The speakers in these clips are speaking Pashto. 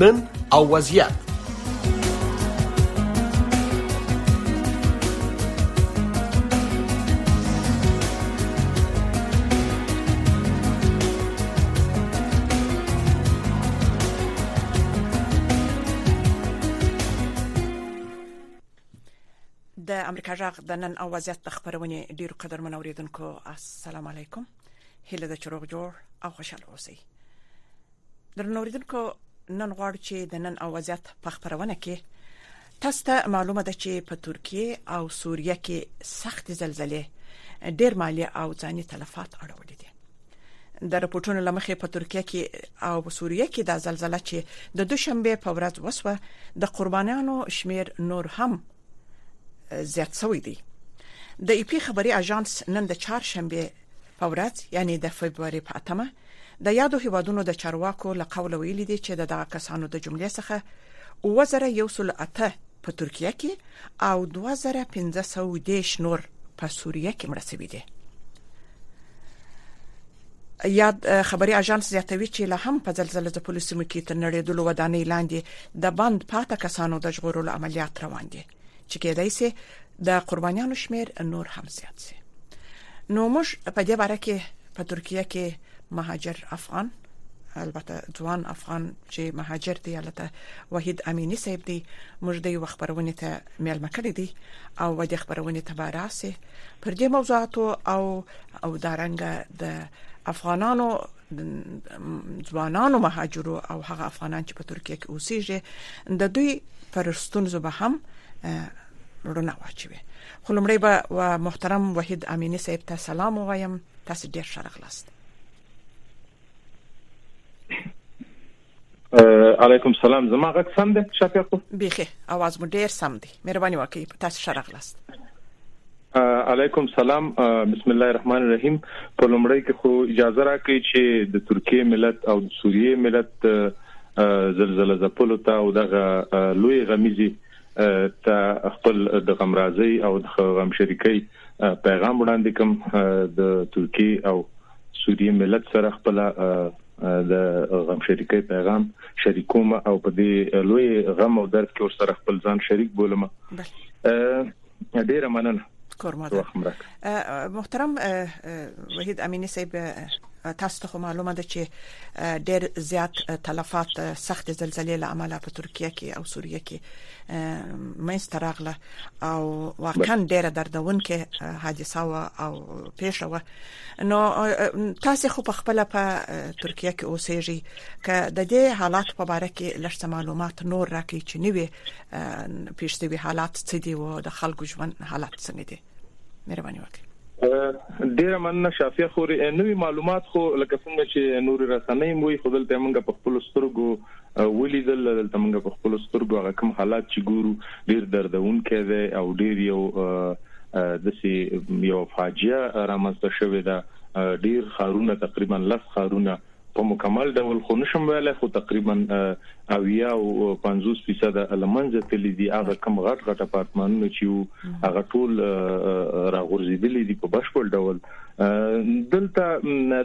نن او وضعیت د امریکا جغ د نن او وضعیت د خبرونه ډیرو قدر منوریدونکو السلام علیکم هله د چروغ جوړ او خوشاله اوسئ درنوریدونکو نن غواړ چې د نن او وضعیت په خبرونه کې تاسو ته معلومه ده چې په ترکیه او سوریه کې سخت زلزلې ډېر مالی او ځاني تلفات اړولې دي د رپورټونو لمخې په ترکیه کې او سوریه کې د زلزلې چې د دوشنبه په ورځ وسوه د قربانیانو شمیر نور هم زیات شوی دی د ای پی خبري اژانس نن د چهار شنبه په ورځ یعنی د فبروري په اتمه د یادو هیوادونو د چارواکو له قوله ویلي دي چې د دغه کسانو د جملې څخه 2108 په ترکیه کې او 2510 نور په سوریه کې مړ شوي دي یاد خبري اژانس زیاتوي چې لا هم په زلزلې ځپلو سیمو کې تر نړیدلو ودانۍ لاندې د بند پاته کسانو د ژغورلو عملیات روان دي چې کېدای شي د قربانیانو شمیر نور هم زیات شي نو موږ په دې باره کې په ترکیه کې مهاجر افغان البته ځوان افغان چې مهاجر دی البته وحید امینی صاحب دی موږ د یو خبرونه ته میلمه کړی دی او د خبرونه ته باراسه پر دې موضوعاتو او او دارنګ د افغانانو ځوانانو مهاجرو او هغه افغانان چې په ترکیه کې اوسېږي د دوی پرستون زبه هم رونه واچوي خو لمړی به محترم وحید امینی صاحب ته سلام وایم تاسو ډیر شرغلاست علیکم سلام زما غږ سم دی شفیق بیخه आवाज مو ډیر سم دی مهرباني وکړئ په تاسو شرغلاست علیکم سلام بسم الله الرحمن الرحیم په لومړی کې خو اجازه راکړئ چې د ترکیه ملت او د سوریه ملت زلزلہ زپلو ته او دغه لوی غمیزي ته خپل د غمرازي او د غم شریکي پیغام وړاندې کوم د ترکیه او سوریه ملت سره خپل د غم شریکۍ پیغام شریکوم او په دې لوی غم او درد کې ور سره خپل ځان شریک بولم ډیره مننه کورماده محترم وحید امینی صاحب تاسو ته معلومه ده چې ډېر زیات تلفات سخت زلزلې له امله په ترکیه کې او سوریه کې مېز ترغله او واقعا ډېر دردونکې حادثه او پیښه و نو تاسو خو په خپل په ترکیه کې اوسېږي ک د دې حالات په اړه کې لږ معلومات نور راکې چې نیوي پیښوي حالات څه دي او د خلکو ژوند حالات څنګه دي مهرباني وکړئ ډیر مننه شافیا خوري نوې معلومات خو لکه څنګه چې نور رسنۍ موي خدل ته موږ په خپل سترګو ولیدل، دلته موږ په خپلو سترګو هغه کوم حالات چې ګورو ډیر دردونکی دی او ډیر یو داسې یو فاجعه رامنځته شوې ده ډیر خارونه تقریبا لس خارونه په مکمل ډول خو نشم ویلای خو تقریبا اویا او 50 فیصد لمنځه تللی دي هغه کم غټ غټ اپارتمانونه چې هغه ټول راغورځېدلي دي په بشپړ ډول دلته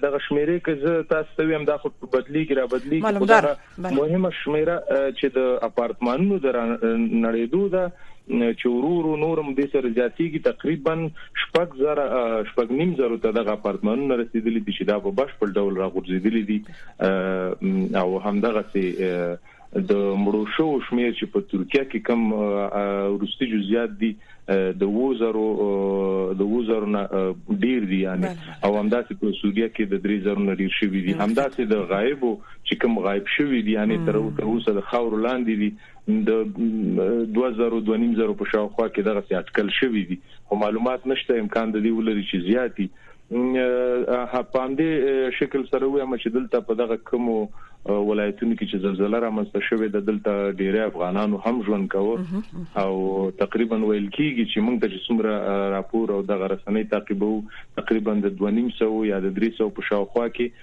دغه شمیرې کې زه تاسو ته ویم دا خو بدلیږي را بدلیږي خو دا مهمه شمیره چې د اپارتمانونو در نړیدو ده چې ورورو نورم د سر زیاتیږي تقریبا شپږ زر شپږ نیم زر ته دغه اپارتمانونه رسیدلي دي چې دا په بشپړ ډول را غورځیدلي دي او همدغه سي د مړو شوو شمیر چې په ترکیه کې کم وروستي جزئیات دي د وزرو د وزرو نه ډیر دي یعنی او همداسې په سوریه کې د درې زرو نه ډیر شوی دي همداسې د غایبو چې کم غایب شوی دي یعنی تر اوسه د خاور لاندې دي د 2000 2000 په شاوخوا کې دغه اټکل شوی دي خو معلومات نشته امکان د دې ولري چې زیاتی په همدې شکل سره ووایم چې دلته په دغه کومو ولایتونو کې چې زلزلہ رامنځته شوې ده دلته ډیری افغانانو هم ژوند کاوه او تقریبا ویل کیږي چې موږ ته چې څومره راپور او دغه رسنۍ تعقیبو تقریبا د 2.5 یا د 300 په شاوخوا کې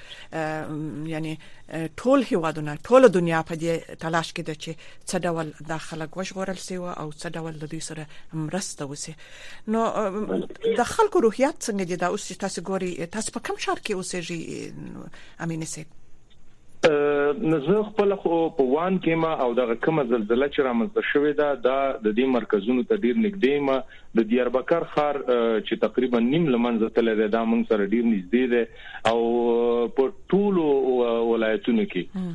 یعنی ټول هیوادونه ټول دنیا په دې تلاش کې ده چې څه ډول دا خلک وژغورل شي او څه ډول د دوی سره مرسته وشي نو د خلکو روحیات څنګه دي دا اوس چې تاسو ګوري تاسو په کوم شهر کې اوسېږي امینه سي زه خپل خو په وان کې ما او دغه کومه زلزلہ چې رامنځته شوې ده دا د دې مرکزونو ته ډیر نږدې ما د دیاربکر ښار چې تقریبا نیم لمنځه تللی دی دا موږ سره ډیر نږدې دی او په ټولو ولایتونو کې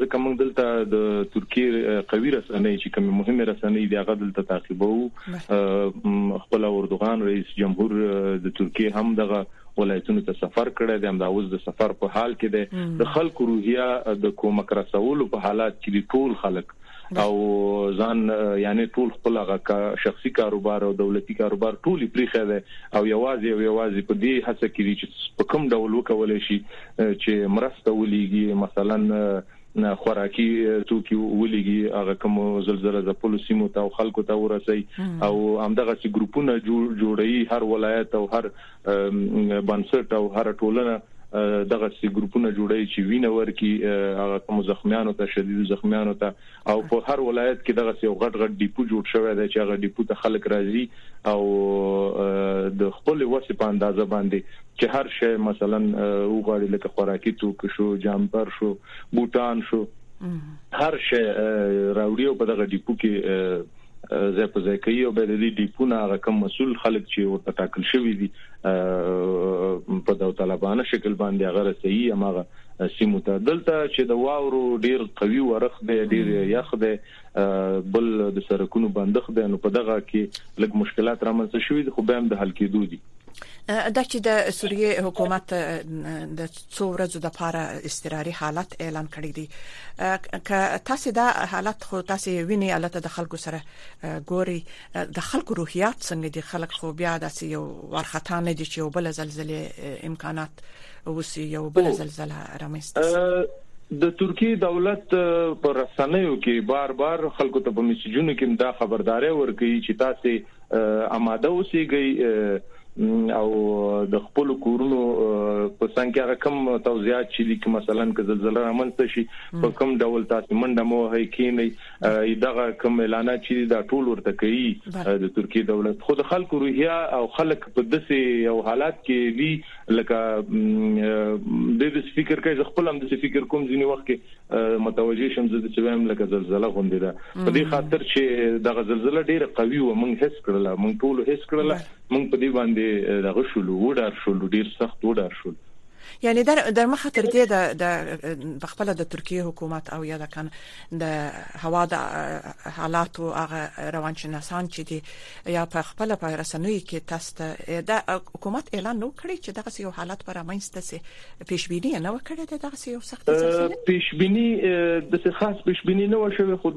ځکه موږ دلته د ترکیه قوی رسنۍ چې کوم مهمه رسنۍ دی هغه دلته تعقیبو خپل اردوغان رئیس جمهور د ترکیه هم دغه ولایتونو ته سفر کړی دی همدا اوس د سفر په حال کې دی د خلکو روحیه د کومک رسولو په حالات کې ټول خلک او ځان یعنی ټول خپل هغه شخصي کاروبار او دولتي کاروبار ټول پریخه ده او یوازې او یوازې په دې هڅه کې دي چې په کوم ډول وکول شي چې مرسته ولېږي مثلا خوراکي توکي ولېږي هغه کوم زلزلہ ځپلو سیمو ته او خلکو ته ورسي او همدغه سي ګروپونه جوړي هر ولایت او هر بنسټ او هر ټولنه دغه سي ګروپونه جوړي چې وینه ورکي هغه کوم زخمیانو ته شدید زخمیانو ته او په هر ولایت کې دغه سي غټ غټ ډیپو جوړ شوی دی چې هغه ډیپو ته خلک راځي او د خپل وسې په اندازه باندې چې هر شی مثلا وغواړي لکه خوراکي توکي شو جامپر شو بوتان شو هر شی راوړي او په دغه ډیپو کې ځای په ځای کوي او به د دې ډیپونه هغه کم مسول خلک چې ورته ټاکل شوی دي په داو طالبانه شکل باندې هغه رسي هغه سیمو ته دلته چې د واورو ډیر قوي ورخ دی ډیر یخ دی بل د سرکونو بندښت دی نو په دغه کې لږ مشکلات رامنځته شوي خو به هم د حل کېدو دي دا چې د سوریه حکومت د څو ورځو د پاره استراري حالت اعلان کړی دی که تاسو دا حالت خو تاسو ویني الته د خلکو سره ګوري د خلکو روحيات څنګه دي خلک خو بیا داسې یو ورختا نه دي چې یو بل زلزلې امکانات وسی یو بل زلزلہ رامنځته د ترکیه دولت پر رسنیو کې بار بار خلکو ته په میسجونو کې دا خبرداري ورکړي چې تاسو اماده اوسیږئ او د خپل کورونو په څنګ کې هغه کم توضیحات چې دي چې مثلا که زلزلہ رامنځته شي په کوم ډول تاسو منډه مو هي کینې دغه کوم اعلانات چې دا ټول ورته کوي د ترکیه دولت خود خلکو روحیا او خلک په دسي او حالات کې دي لکه د دې فکر کوي خپل هم د فکر کوم ځینی وخت کې متوجه شم زه د سویم لکه زلزلہ غوندې ده په دې خاطر چې دغه زلزلہ ډیره قوي و مونږ هیڅ کړل مونږ ټول هیڅ کړل مونږ په دې باندې دغه شول و ډار شول ډیر سخت و ډار شول یعنی در در مخه تر دې د د خپل د ترکیه حکومت او یا د کان د هوا د حالات او هغه روان شناسان چې دي یا په خپل په رسنوي کې تاسو ته د حکومت اعلان نو کړی چې دغه یو حالت پر امنځته سي پیشبینی نه وکړه د دغه یو سخت زلزلې پیشبینی د څه خاص پیشبینی نه وشوي خو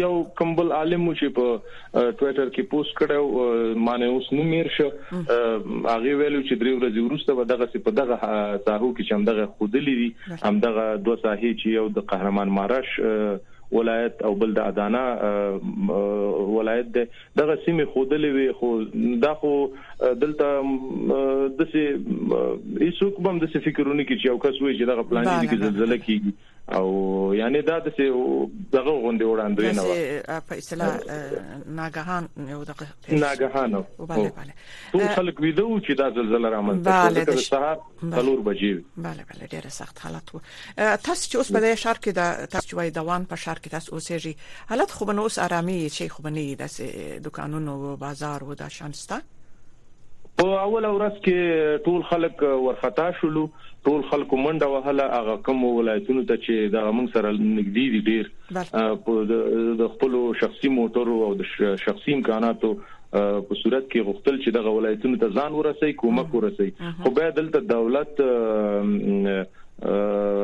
یو کمبل عالم چې په ټوئیټر کې پوسټ کړو معنی اوس نو میر شو هغه ویلو چې درې ورځې وروسته به دغه په دغه ساحو کې چې هم دغه خودلې دي هم دغه دوه ساحې چې یو د قهرمان مارش ولایت او بل د ادانا ولایت د دغه سیمې ښودلې وې خو دا خو دلته دسې هیڅوک به هم دسې فکر ونه کړي چې یو کس وایي چې دغه پلان دي کې زلزله کیږي او یعنی دا دسې دغه غونډې وړاندوینه وه په اصطلاح ناګهان یو دغه ناګهان بله بله ټول خلک ویدو چې دا زلزله رامنځته شوه د سهار څلور بجې وي بله بله ډیره سخت حالت وو تاسو چې اوس په دې شهر کې د تاسو چې وای دوان په شهر کې تاسو اوسېږي حالت خو به نو اوس آرامي شي خو به نه یې د دکانونو او بازار و دا شانسته په اول ورځ کې ټول خلک ورختا شولو ټول خلکو منډه وهله هغه کوم ولایتونو ته چې د موږ سره نږدې دي ډیر په د خپل شخصي موټرو او د شخصي امکاناتو په صورت کې غوښتل چې دغه ولایتونو ته ځان ورسي کومک ورسي خو بیا دلته دولت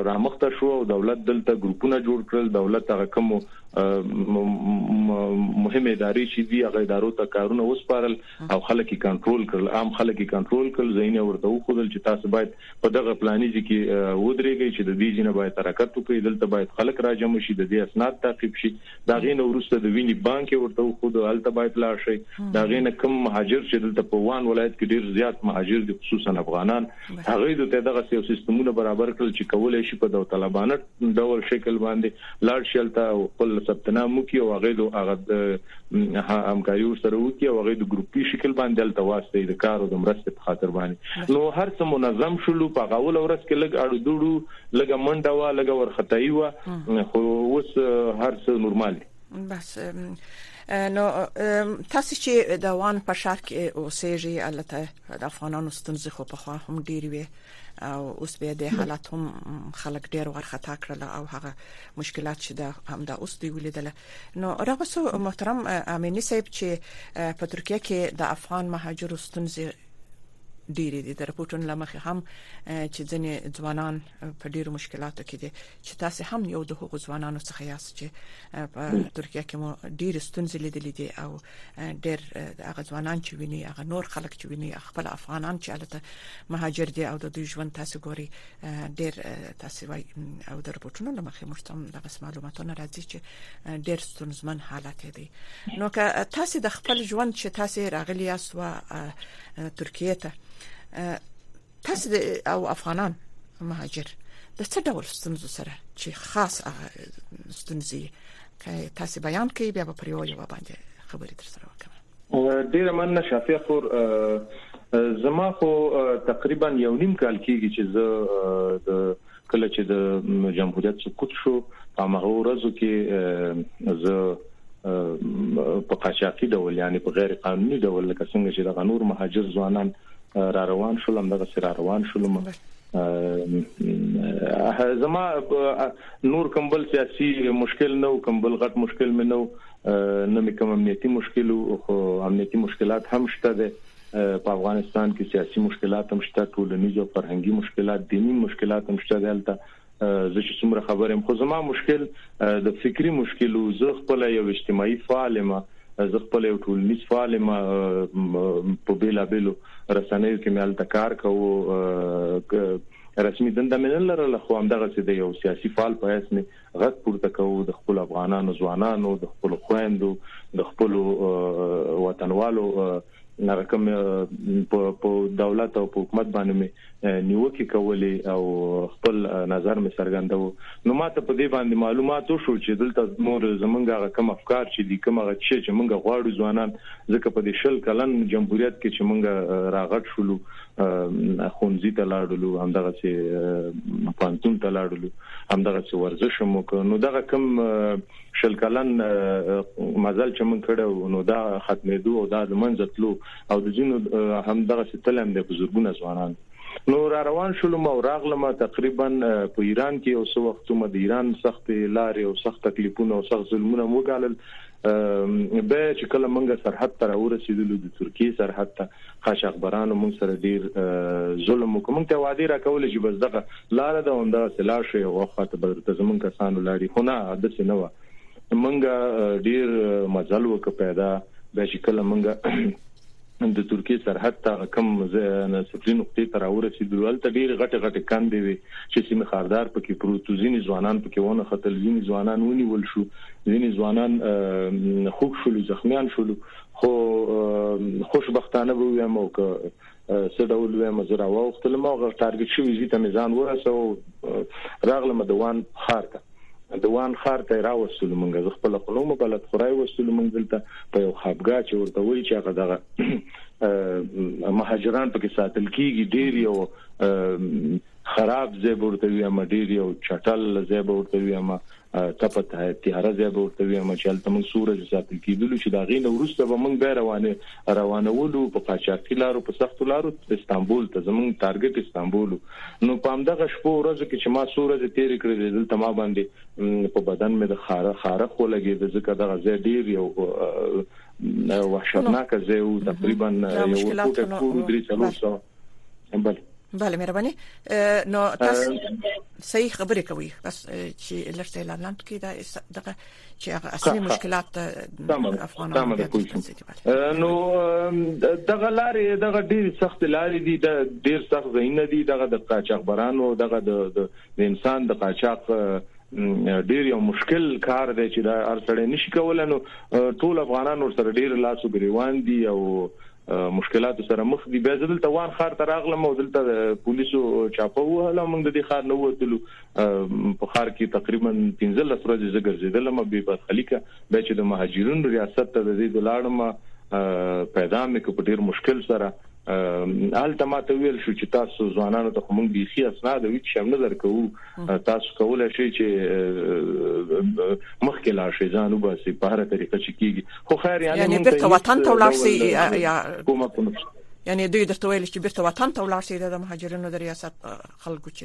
رامخته شو او دولت دلته ګروپونه جوړ کړل دولت هغه کوم مهم ادارې چې دی هغه ادارو ته کارونه وسپارل او خلک کنټرول کړل عام خلک کنټرول کړل زینه ورته وخدل چې تاسو باید په دغه پلاني ځکه ودرېږئ چې د دې جنه باید حرکت وکړي دلته باید خلک راجم شي د دې اسناد تعقیب شي دا غینه ورسته د ویني بانک ورته خو د الته باید لاړ شي دا غینه کم مهاجر چې دلته په وان ولایت کې ډیر زیات مهاجر دي خصوصا افغانان هغه د ته دغه سیاسي سیستمونه برابر کړل چې کولای شي په دغه طالبانه ډول شکل باندې لاړ شي الته خپل ثبت نام وکي او هغه د هغه همکاري سره وکي او هغه د ګروپي شکل باندې الته واسطه د کار او د مرستې په خاطر باندې نو هر څه منظم شول په غول ورځ کې لګ اړو دوړو لږه منډه وا لږه ورختای و خو اوس هر څه نورمال دي بس نو تاسو چې د وان په شهر کې اوسېږي البته د افغانانو ستونزې خو په خوا هم ډېر وي او اوس به د حالت هم خلک ډېر ورخطا کړل او هغه مشکلات چې د هم د اوس دی ولیدل نو راغسو محترم امینی صاحب چې په ترکیه کې د افغان مهاجرو ستونزې ډیری دي د رپورټونو لمخې هم چې ځینې ځوانان په ډیرو مشکلاتو کې دي چې تاسو هم یو د هغو ځوانانو څخه یاست چې په ترکیه کې مو ډیر ستونزې لیدلې دي او ډیر هغه ځوانان چې ویني هغه نور خلک چې ویني خپل افغانان چې الته مهاجر دي او د دوی ژوند تاسو ګوري ډیر تاسو وای او د رپورټونو لمخې موږ تم دغه معلوماتونه راځي چې ډیر ستونزمن حالت دی نو که تاسو د خپل ژوند چې تاسو راغلی یاست و ترکیه ته تاسو او افغانان مهاجر د څه ډول ستونزو سره چې خاص ستونزې که تاسو بیان کړئ بیا په یو یو باندې خبرې تر سره وکړم ډېره مننه شافیه خور زما خو تقریبا یو نیم کال کېږي چې زه د کله چې د جمهوریت سقوط شو په هغه ورځو کې زه په قاچاقي ډول یعنی په غیر قانوني ډول لکه څنګه چې د غنور مهاجر ځوانان را روان شول هم دغه سره روان شول زما نور کوم بل سیاسي مشکل نه کوم بل غټ مشکل مې نه نه مې کوم امنیتي مشکل وو خو امنیتي مشکلات هم شته دي په افغانستان کې سیاسي مشکلات هم شته ټولنیز او فرهنګي مشکلات دینی مشکلات هم شته دلته زه چې څومره خبرم خو زما مشکل د فکری مشکل او زه خپل یو اجتماعي فعال ما زه خپل یو ټولنیز فعال ما په بیلابلو رسنیو کې مې الته کار کوو رسمي دنده مې نه لرله خو همدغه سي د یو سیاسي فعال په اساس مې غږ پورته کوو، د خپلو افغانانو ځوانانو، د خپلو خویندو، د خپلو وطنوالو هغه کوم په دولت او په حکومت باندې مې نیوکې کولې او خپل نظر مې څرګنداوه نو ماته په دې باندې معلومات وشو چې دلته نور زمونږ هغه کوم افکار چې دي کوم هغه چې چې مونږ غواړو ځوانان ځکه په دې شل کلن جمهوریت کې چې مونږ راغټ شولو ښوونځي ته لاړلو همدغه سي پانتون ته لاړلو همدغه سي ورزش مو کو نو دغه کم شل کلن مزل چې من کړو نو دا ختمېدو او دا د منځ تلو او د جنو همدغه سي تلم د بزرګونه ځوانان نو را روان شلم او راغلم تقریبا په ایران کې یو څو وختونه د ایران سخت لارې او سخت تکلیفونه او سخت ظلمونه وګالل به چې کله منګه سرحد تر ورسېدلو د ترکیه سرحد ته قاچاقبرانو موږ سره ډیر ظلم وکړ موږ ته وعده راکول چې بس دغه لار ده هم دغه سلاړ شي او خواته به درته زمونږ کسانو لاړي خو نه داسې نه و موږ ډیر مزل وکړ پیدا بیا چې کله موږ د ترکیې سرحد ته کم نه سفري نقطې ته راورسېدل هلته ډېر غټه غټه کندې وي چې سیمه خاردار پکې پروت ځینې ځوانان پکې ونه خطل ځینې ځوانان ونیول شو ځینې ځوانان خوک شول زخمیان شول خو خوشبختانه به ویم او که څه ډول ویم زه راوختلم او غږ ټارګټ شوی زی ته مې ځان ورسو راغلم د وان خار ته د وان خار ته راوستل مونږ زه خپل خنوم بلد خورای وستل مونږ دلته په یو خابګا چې ورته وای چې هغه دغه مهاجران پکې ساتل کیږي ډیر یو خراب زیب ورته ویم ډیر یو چټل زیب ورته ویم تپه تیاره ځای به ورته ویم چې هلته موږ څو ورځې ساتل کېدلو چې د هغې نه وروسته به موږ بیا روانه روانولو په قاچاقي لارو په سختو لارو استانبول ته زموږ ټارګټ استانبول نو په همدغه شپو ورځو کې چې ما څو ورځې تېرې کړې دي دلته ما باندې په بدن مې د خاره خارخ ولګېده ځکه دغه ځای ډېر یو وحشتناک ځای و تقریبا یو ټوټه کور درې څلور سوه بله بله مهرباني نو تاسو صحیح خبرې کوي بس چې لږ اعلانات کې دا دغه چې هغه اصلي مشکلات افغانانو نو دغه لارې دغه ډیر سخت لارې دي د ډیر سخت زینه دي دغه د قاچاقبرانو دغه د انسان د قاچاق ډیر یو مشکل کار دی چې دا ارسړې نشي کولای نو ټول افغانان ور سره ډیر لاسو ګریوان دي او مشکلاتو سره مخ دي بیا زه دلته وان ښار ته راغلم او دلته د پولیسو چاپه وهله موږ د دې ښار نه وتلو په ښار کې تقریبا 15 ورځې زه ګرځېدلم به برخلیکه بیا چې د مهاجرینو ریاست ته د دې دلاړم پیدا مې کو په ډیر مشکل سره هلته ما ته ویل شو چې تاسو ځوانانو ته موږ بيخي اسناد او هیڅ شم نه درکو تاسو کولای شئ چې مخکې لاړ شئ ځان وباسي په هر طریقه چې کیږي خو خیر یعنی یعنی بیرته وطن ته ولاړ شئ یا کومه کومه یعنی دوی درته ویل چې بیرته وطن ته ولاړ شئ د مهاجرینو د ریاست خلکو چې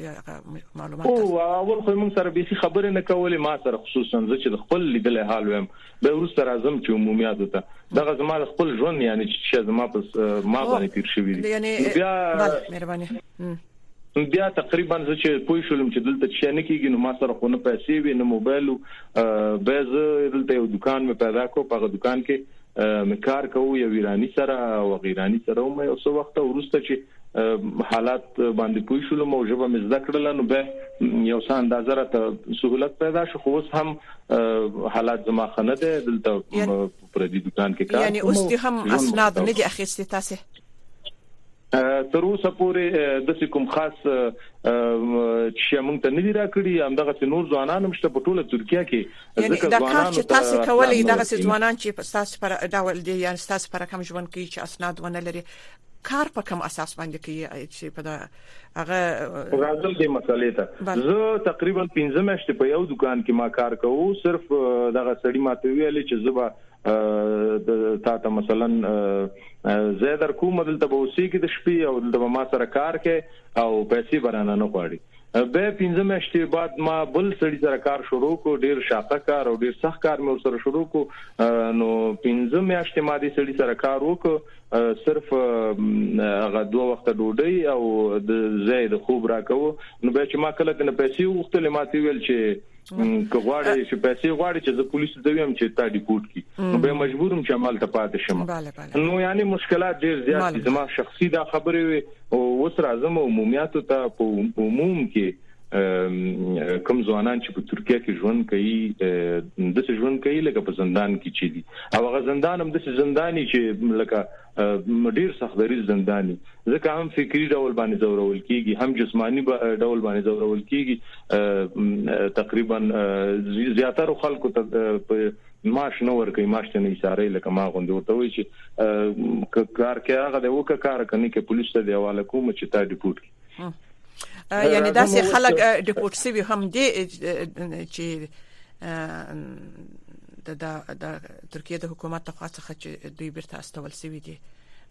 معلومات او اول خو موږ سره به خبره نه کولې ما سره خصوصا زه چې خپل لیدل حال ویم به ورسره راځم چې عمومیات ته دغه زما خپل ژوند یعنی چې زما په ما باندې تیر شوی دی یعنی بیا مهرباني نو بیا تقریبا زه چې پوه شولم چې دلته څه نه کیږي نو ما سره خو نه پیسې وي نه موبایل به زه دلته یو دکان مې پیدا کو په دکان کې مې کار کوو یو ایرانی سره او غیرانی سره مې یو څو وخت ورسته چې حالات باندې پوه شولم او ژبه مې زده کړل نو به یو څه اندازه راته سہولت پیدا شو خو اوس هم حالات زما خنه ده دلته پردي دوکان کې کار کوم یعنی اوس دې هم اسناد نه دي اخیستي تاسو تر اوسه پورې د کوم خاص چې موږ ته ندی راکړي هم دغه نور ځوانان هم شته په ټوله ترکیه کې ځکه ځوانان چې تاسو کولای دغه ځوانان چې تاسو پر ډول دي یا تاسو پر کوم ژوند کې چې اسناد ونه لري کار په کوم اساس باندې کوي چې په دا هغه راځم دې مسلې ته زه تقریبا 15 میاشتې په یو دکان کې ما کار کوو صرف دغه سړی ماته ویل چې زبا تا ته مثلا زه در کوم دلته به اوسې کې د شپې او دلته ما سره کار کې او پیسې برانه نه غواړي بيا پنځه مياشتې بعد ما بل سړي سره کار شروع کړ ډېر شاقه کار او ډېر سخت کار مې ورسره شروع کړ نو پنځه مياشتې ما دې سړي سره کار وکړ صرف هغه دوه وخت ډوډۍ او د زید خوب راکوه نو به چې ما کله کنه پیسې وغوښتلې ما ته ویل چې که غواړي چې پیسې غواړي چې زه پولیس ته ویم چې تا ډیپورت کی نو به مجبورم چې عمل ته پاتې شم نو یعنی مشکلات ډیر زیات دي زما شخصي دا خبرې وي او اوس راځم عمومیت ته په عموم کې کوم ځوانان چې په ترکیه کې ژوند کوي د څه ژوند کوي لکه په زندان کې چې دي او هغه زندان هم د څه زنداني چې لکه ډیر سخت دریځ زنداني ځکه هم فکري ډول باندې ځورول کیږي هم جسماني ډول باندې ځورول کیږي تقریبا زیاتره خلکو ته معاش نه ورکي معاش ته نه اشاره لکه ما غوندي ورته وي چې کار کې هغه د وکړه کار کني کې پولیس ته دی حواله کوم چې تا ډیپورت یعنی دا سه خلک ډیپورټ سوي هم دي چې د د ترکیه د حکومت ته خاصه چې دوی بیرته استول سوي دي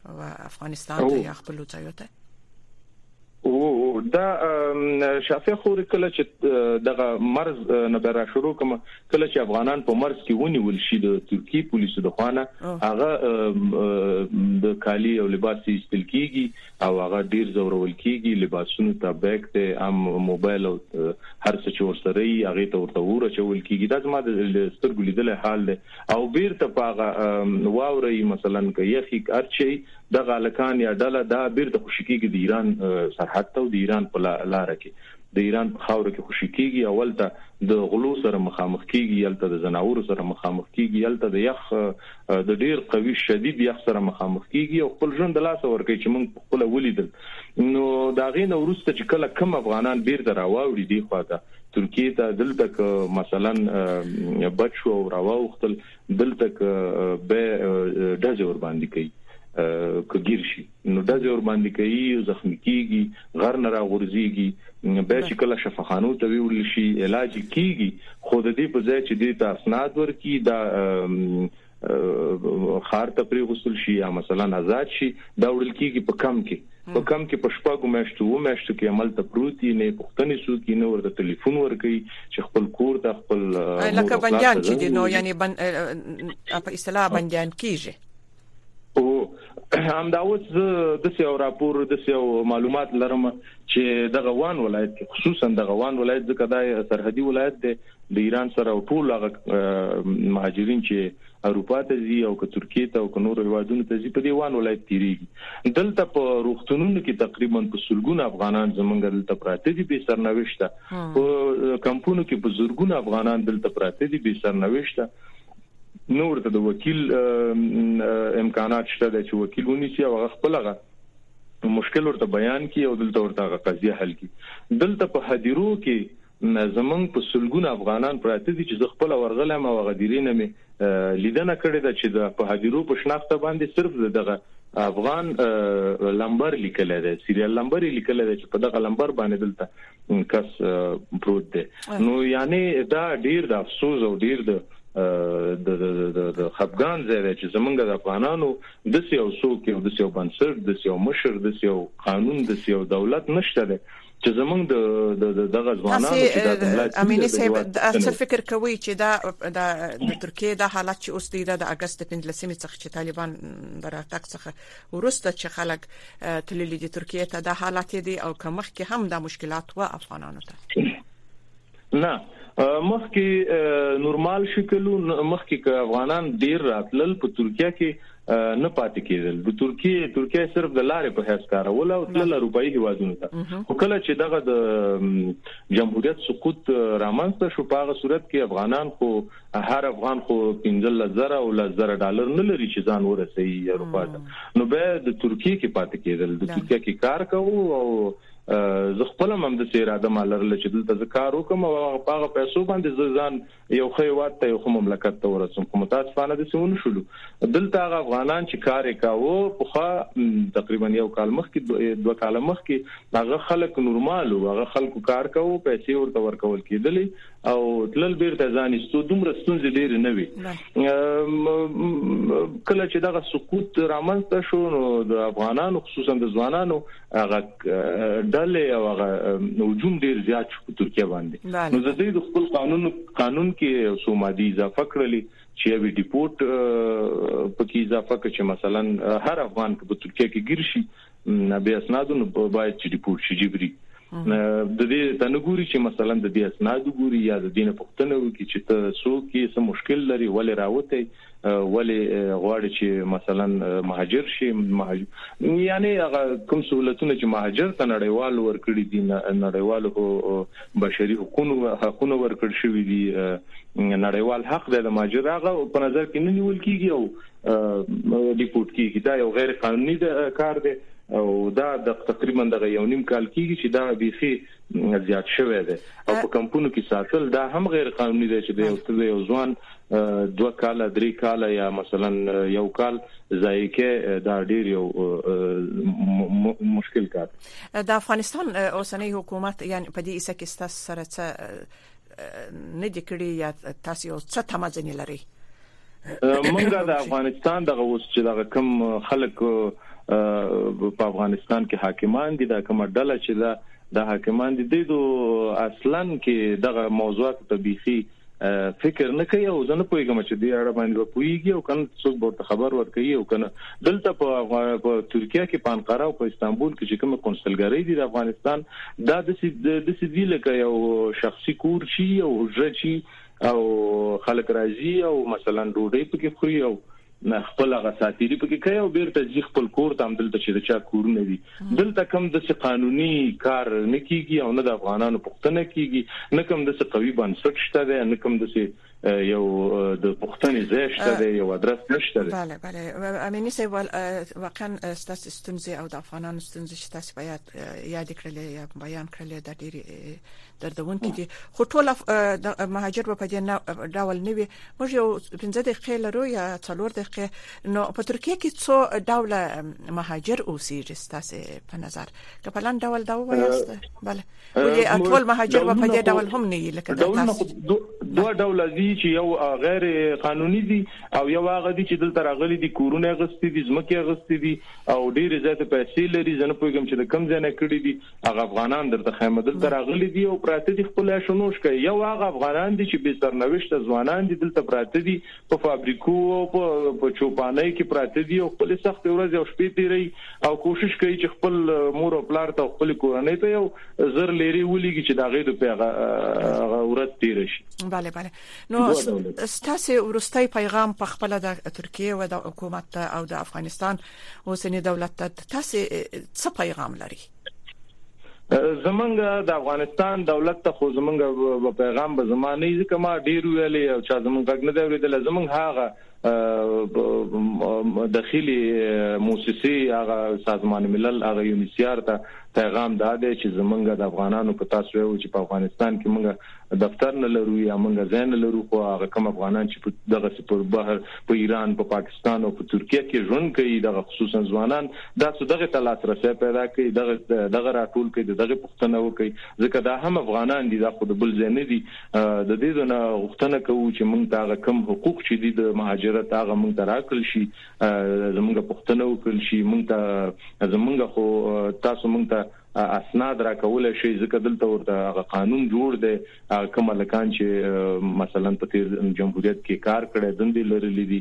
او افغانستان ته یا خپل ځای ته او دا شافه خور کله چې دغه مرز نه به را شروع کوم کله چې افغانان په مرز کې ونیول شي د ترکی پولیسو د خوانه هغه د کالی او لباس استل کیږي او هغه ډیر ځورول کیږي لباسونو ته بیک ته هم موبایل او هر څه چې ورسره یې هغه ته ورته ور چول کیږي دا زما د سترګو لیدل حال دی او بیرته پاغه واوري مثلا که یخی ارچي د غالکان یا ډله دا بیرته خوشی کیږي د ایران سرحد ته او د ایران په لار کې د ایران په خاوره کې خوشی کیږي او هلته د غلو سره مخامخ کیږي هلته د زناورو سره مخامخ کیږي هلته د یخ د ډیر قوي شدید یخ سره مخامخ کیږي او خپل ژوند د لاسه ورکوي چې موږ په خپل ولیدل نو دا غي نو ورسته چې کله کم افغانان بیرته راوړي دی خواته ترکیه ته دلته ک مثلا بچو او راوختل دلته ک به ډزه ور باندې کوي کګیر شي نو ډزې ورباندې کوي او زخمي کیږي غر نه راغورځيږي به چې کله شفاخانو ته ویول شي علاج کیږي خو د دې په ځای چې د تاسناد ورکی دا خار ته پری غسل شي یا مثلا آزاد شي دا وړل کیږي په کم کې په کم کې په شپږو میاشتو و میاشتو کې عمل ته پروتي نه پښتنې سو کې نه ورته ټلیفون ورکي چې خپل کور ته خپل لکه بنديان چې دي نو یعنی بن... په اصطلاح بنديان کیږي او همدا اوس زه د سیو راپور د سیو معلومات لرم چې د غوان ولایت کې خصوصا د غوان ولایت ځکه دا سرحدي ولایت دی د ایران سره ټول هغه مهاجرین چې اروپا ته ځي او که ترکیه ته او که نور هیوادونو ته ځي په دې وان ولایت تیریږي دلته په روغتونونو کې تقریبا په سلګونه افغانان زمونږ دلته پراته دي به سرنوشته په کمپونو کې په زورګونه افغانان دلته پراته دي به سرنوشته نور ته د وکیل امکانات شته دی چې وکیل ونیسي او هغه خپل هغه مشکل ورته بیان کړي او دلته ورته هغه قضیه حل کړي دلته په هدیرو کې زمنګ په سلګونه افغانان پراته دي چې خپل ورغلم او غدیرې نه مې لیدنه کړې ده چې د په هدیرو په شناخته باندې صرف دغه افغان لمبر لیکل دی سیریل لمبر لیکل دی چې په دغه لمبر باندې دلته کس پروت دی نو یعنی دا ډیر د افسوس او ډیر د د د د خپګان ځای دی چې زمونږ د افغانانو د سیو سوک او د سیو بنسټ د سیو مشر د سیو قانون د سیو دولت نشته دی چې زمونږ د د دغه ځوانانو چې د دولت امینه صاحب څه فکر کوي چې دا د ترکیه د حالت چې اوس دی د اگست 15 څخه چې طالبان براتک څخه وروسته چې خلک تللي دي ترکیې ته دا حالات یې دي او که مخکې هم دا مشکلات و افغانانو ته نه مخکې نورمال شکل مخکې که افغانان ډیر راتلل په ترکیه کې نه پاتې کېدل د ترکیه ترکیه صرف د لارې په هیڅ کارول او تل اروپאי هیوادونو ته خو کله چې دغه د جمهوریت سقوط رامنځته شو په هغه صورت کې افغانان خو هر افغان خو پنځلس زره او لس زره ډالر نه لري چې ځان ورسوي اروپا ته نو به د ترکیې کې پاتې کېدل د ترکیې کې کار کوو او زه خپل هم د سي اراده ما لرله چې دلته زه کار وکم او هغه پیسو باندې زه ځان یو خې وات ته یو مملکت ته ورسوم خو متاسفانه د سیمون شولو دلته هغه افغانان چې کار کاوه په خا تقریبا یو کال مخکې دوه کال مخکې هغه خلک نورمالو هغه خلکو کار کاوه پیسې ورته ورکول کېدلې او تلل بیرته ځان ایستو دومره ستونزې ډېرې نه وي کله چې دغه سقوط رامنځته شو نو د افغانانو خصوصا د ځوانانو هغه ډلې او هغه هجوم ډېر زیات شو په ترکیه باندې نو د دې د خپل قانون قانون کې څو مادي اضافه کړلې چې وی ډیپورت پکې اضافه کړي مثلا هر افغان په ترکیه کې ګیر شي بې اسنادو نو باید چې ریپورت شي جبري د دې ته نه ګوري چې مثلا د دې اسناد ګوري یا د دې نه پوښتنه وکړي چې ته څوک یې څه مشکل لري ولې راوته ولې غواړي چې مثلا مهاجر شي مهاجر یعنی هغه کوم سہولتونه چې مهاجر ته نړیوال ورکړي دي نړیوال بشري حقوقونه حقوقونه ورکړ شوی دي نړیوال حق د مهاجر هغه په نظر کې نه نیول کیږي او ډیپورټ کیږي دا یو غیر قانوني کار دی او دا د تقریبا د یو نیم کال کیږي چې دا بيخي زیات شوی دی او په کمپونو کې ساتل دا هم غیر قانوني دی چې د یو څه یو ځوان دوه کال درې کال یا مثلا یو کال ځای کې دا ډیر یو مشکل کار د افغانستان اوسنۍ حکومت یعنی په دې اسه کې ستاسو سره څه نه دي کړی یا تاسو یو څه تمازنی لري مونږه د افغانستان دغه اوس چې دغه کم خلک په افغانستان کې حاکمان دي دا کومه ډله چې دا د حاکمان دي د اصلا کې دغه موضوعات ته بيخي فکر نه کوي او زه نه پوهیږم چې دې اړه باندې پوهیږي او کنه څوک به خبر ورکړي او کنه دلته په ترکیه کې په انقره او په استانبول کې چې کومه کنسلګری دي د افغانستان دا د د سدي لکه یو شخصي کور شي او حجره شي او خلک راځي او مثلا ډوډۍ پکې خوري او خپل هغه ساتيري پکې کوي او بیرته ځي خپل کور ته دلته چې د چا کورونه دي دلته کم د څه قانوني کار نه کیږي او نه د افغانانو پښتنه کیږي نه کم د څه قوي بنسټ شته نه کم د څه یو د پښتنې ځای شته دی یو ادرس نشته دی بله بله امینی صاحب واقعا ستاسو ستونزې او د افغانانو ستونزې چې تاسو باید یاد کړلې یا بیان کړلې د ډېری دردون کې دي خو ټول مهاجر په دې نه ډول نه وي موږ یو 15 دقیقې لرو یا 4 دقیقې نو په ترکیه کې څو ډول مهاجر اوسېږي ستاسو په نظر که په لاندې ډول دا وایاست بله ولې ټول مهاجر په دې ډول هم نه لکه دا تاسو دوه ډول دي چې یو غیر قانوني دي او یو هغه دي چې دلته راغلي دي کورونه غستې دي ځمکې غستې دي او ډېر زیات پیسې لري زنه پوهیږم چې د کم ځای نه کړی دي هغه افغانان دلته خیمه دلته راغلي دي او پراته دي خپل شنوش کوي یو هغه افغانان دي چې به سرنوشت ځوانان دي دلته پراته دي په فابریکو او په په چوپانۍ کې پراته دي او خپل سخت ورځ او شپې تیری او کوشش کوي چې خپل مور او پلار ته خپل کورنۍ ته یو زر لیري ولېږي چې دا غي د پیغه ورځ تیر شي bale bale نو ستاسو ورستۍ پیغام په خپل د ترکیه او د حکومت او د افغانستان اوسنی دولت ته تاسو څه پیغام لري زمونږ د افغانستان دولت ته خو زمونږ پیغام به زما نه ځکه ما ډیر ویلې او چا زمونږ غږ نه دی اوریدل زمونږ هغه داخلي موسسه هغه سازمان ملل هغه یونیسیار ته پیغام دا دی چې زمونږ د افغانانو په تاسو یو چې په افغانستان کې مونږ دفتر نه لرو یا موږ ځای نه لرو خو هغه کم افغانان چې په دغه سي پر بهر په ایران په پاکستان او په ترکیه کې ژوند کوي دغه خصوصا ځوانان دا څه دغه ته لاسرسي پیدا کوي دغه دغه راټول کوي دغه پښتنه وکي ځکه دا هم افغانان دي دا خو د بل ځای نه دي د دې دونه غوښتنه کوو چې موږ ته هغه کم حقوق چې دي د مهاجرت هغه موږ ته راکړل شي زموږ پښتنه وکړل شي موږ ته زموږ خو تاسو موږ ته اسناد راکولای شی ځکه دلته ورته هغه قانون جوړ دی هغه کوم هلکان چی مثلا په تیر جمهوریت کی کار کړی دندی لرلی دی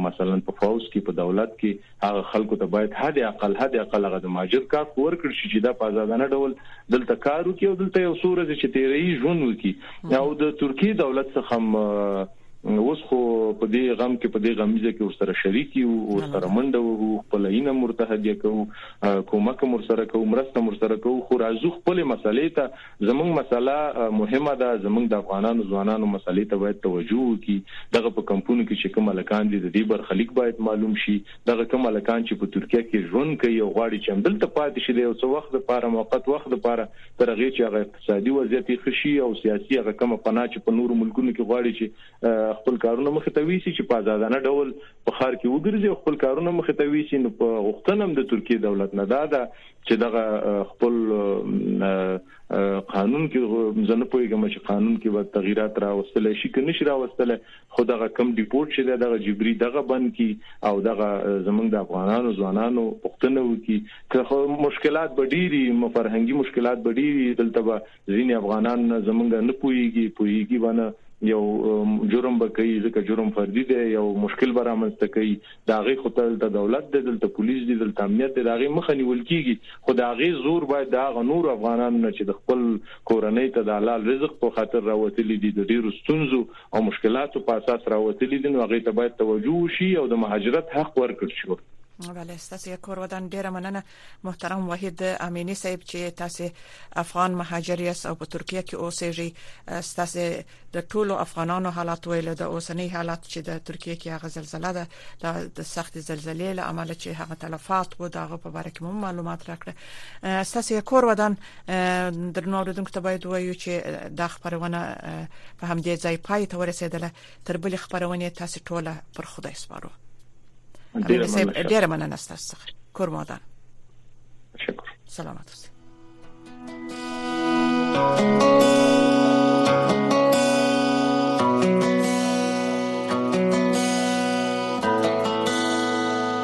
مثلا په فوځ کی په دولت کی هغه خلکو ته باید حد اقل حد اقل هغه د ماجر کار خو ورکړ شی چی دا په ازادانه ډول دلته کار وکړي او دلته یو څو ورځې چې تیرهیي ژوند وکړي او د ترکیې دولت څخه اوس خو په دې غم کې په دې غمیزه کې ورسره شریک یو ورسره منډه وو خپل عینه مرتهدیه کو کومک مر سره کو مرسته مر سره کو خو راځو خپل مسلې ته زمنګ مسله مهمه ده زمنګ د افغانانو ځوانانو مسلې ته باید توجه وکړي دغه په کمپونو کې چې کوم لکان دي د دې برخلیک باید معلوم شي دغه کوم لکان چې په ترکیه کې ژوند کوي او غواړي چې همدلته پاتې شي د یو څو وخت لپاره موقت وخت لپاره ترغه چې هغه اقتصادي وضعیت یې ښه شي او سیاسي هغه کومه پناه چې په نورو ملکونو کې غواړي چې خپل کارونه مخ ته ویسي چې په آزادانه ډول په خار کې وګرځي او خپل کارونه مخ ته ویسي نو په غوښتنه هم د ترکیه دولت نه دا ده چې دغه خپل قانون کې زنه پویګم چې قانون کې به تغیرات راوستل شي کني شي راوستل خو دغه کوم ډیپورټ چې دی دغه جبري دغه بند کی او دغه زمونږ د افغانانو ځوانانو پښتنه وکي که خو مشکلات به ډیری مفرهنګي مشکلات به ډیری دلته به ځینې افغانان زمونږ نه پويږي پويږي باندې یو جرم به کوي ځکه جرم فردي دی یو مشکل به رامنځته کوي دا غي خو دلته دولت دی دلته پولیس دی دلته امنیت دی دا غي مخه نیول کیږي خو دا غي زور باید دا غ نور افغانانو نه چې د خپل کورنۍ ته د حلال رزق په خاطر راوتلي دي د ډیرو ستونزو او مشکلاتو په اساس راوتلي دي نو هغه ته باید توجه وشي او د مهاجرت حق ورکړ شي بله ستاسو یو کور ودان ډیره مننه محترم وحید امینی صاحب چې تاسو افغان مهاجر یاست او په ترکیه کې اوسېږئ تاسو د ټولو افغانانو حالات ویل د اوسنۍ حالات چې د ترکیه کې هغه زلزلہ ده د سخت زلزلې له امله چې هغه تلفات و دا په اړه کې معلومات راکړه تاسو یو کور ودان درنو اوریدونکو ته باید وایو چې دا خبرونه په همدې ځای پای ته ورسېدله تر بلې خبرونه تاسو ټوله پر خدای سپارو ډیره مننه ستاسو څخه کور مودان شکر سلامات اوسئ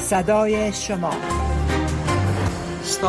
صدای شما.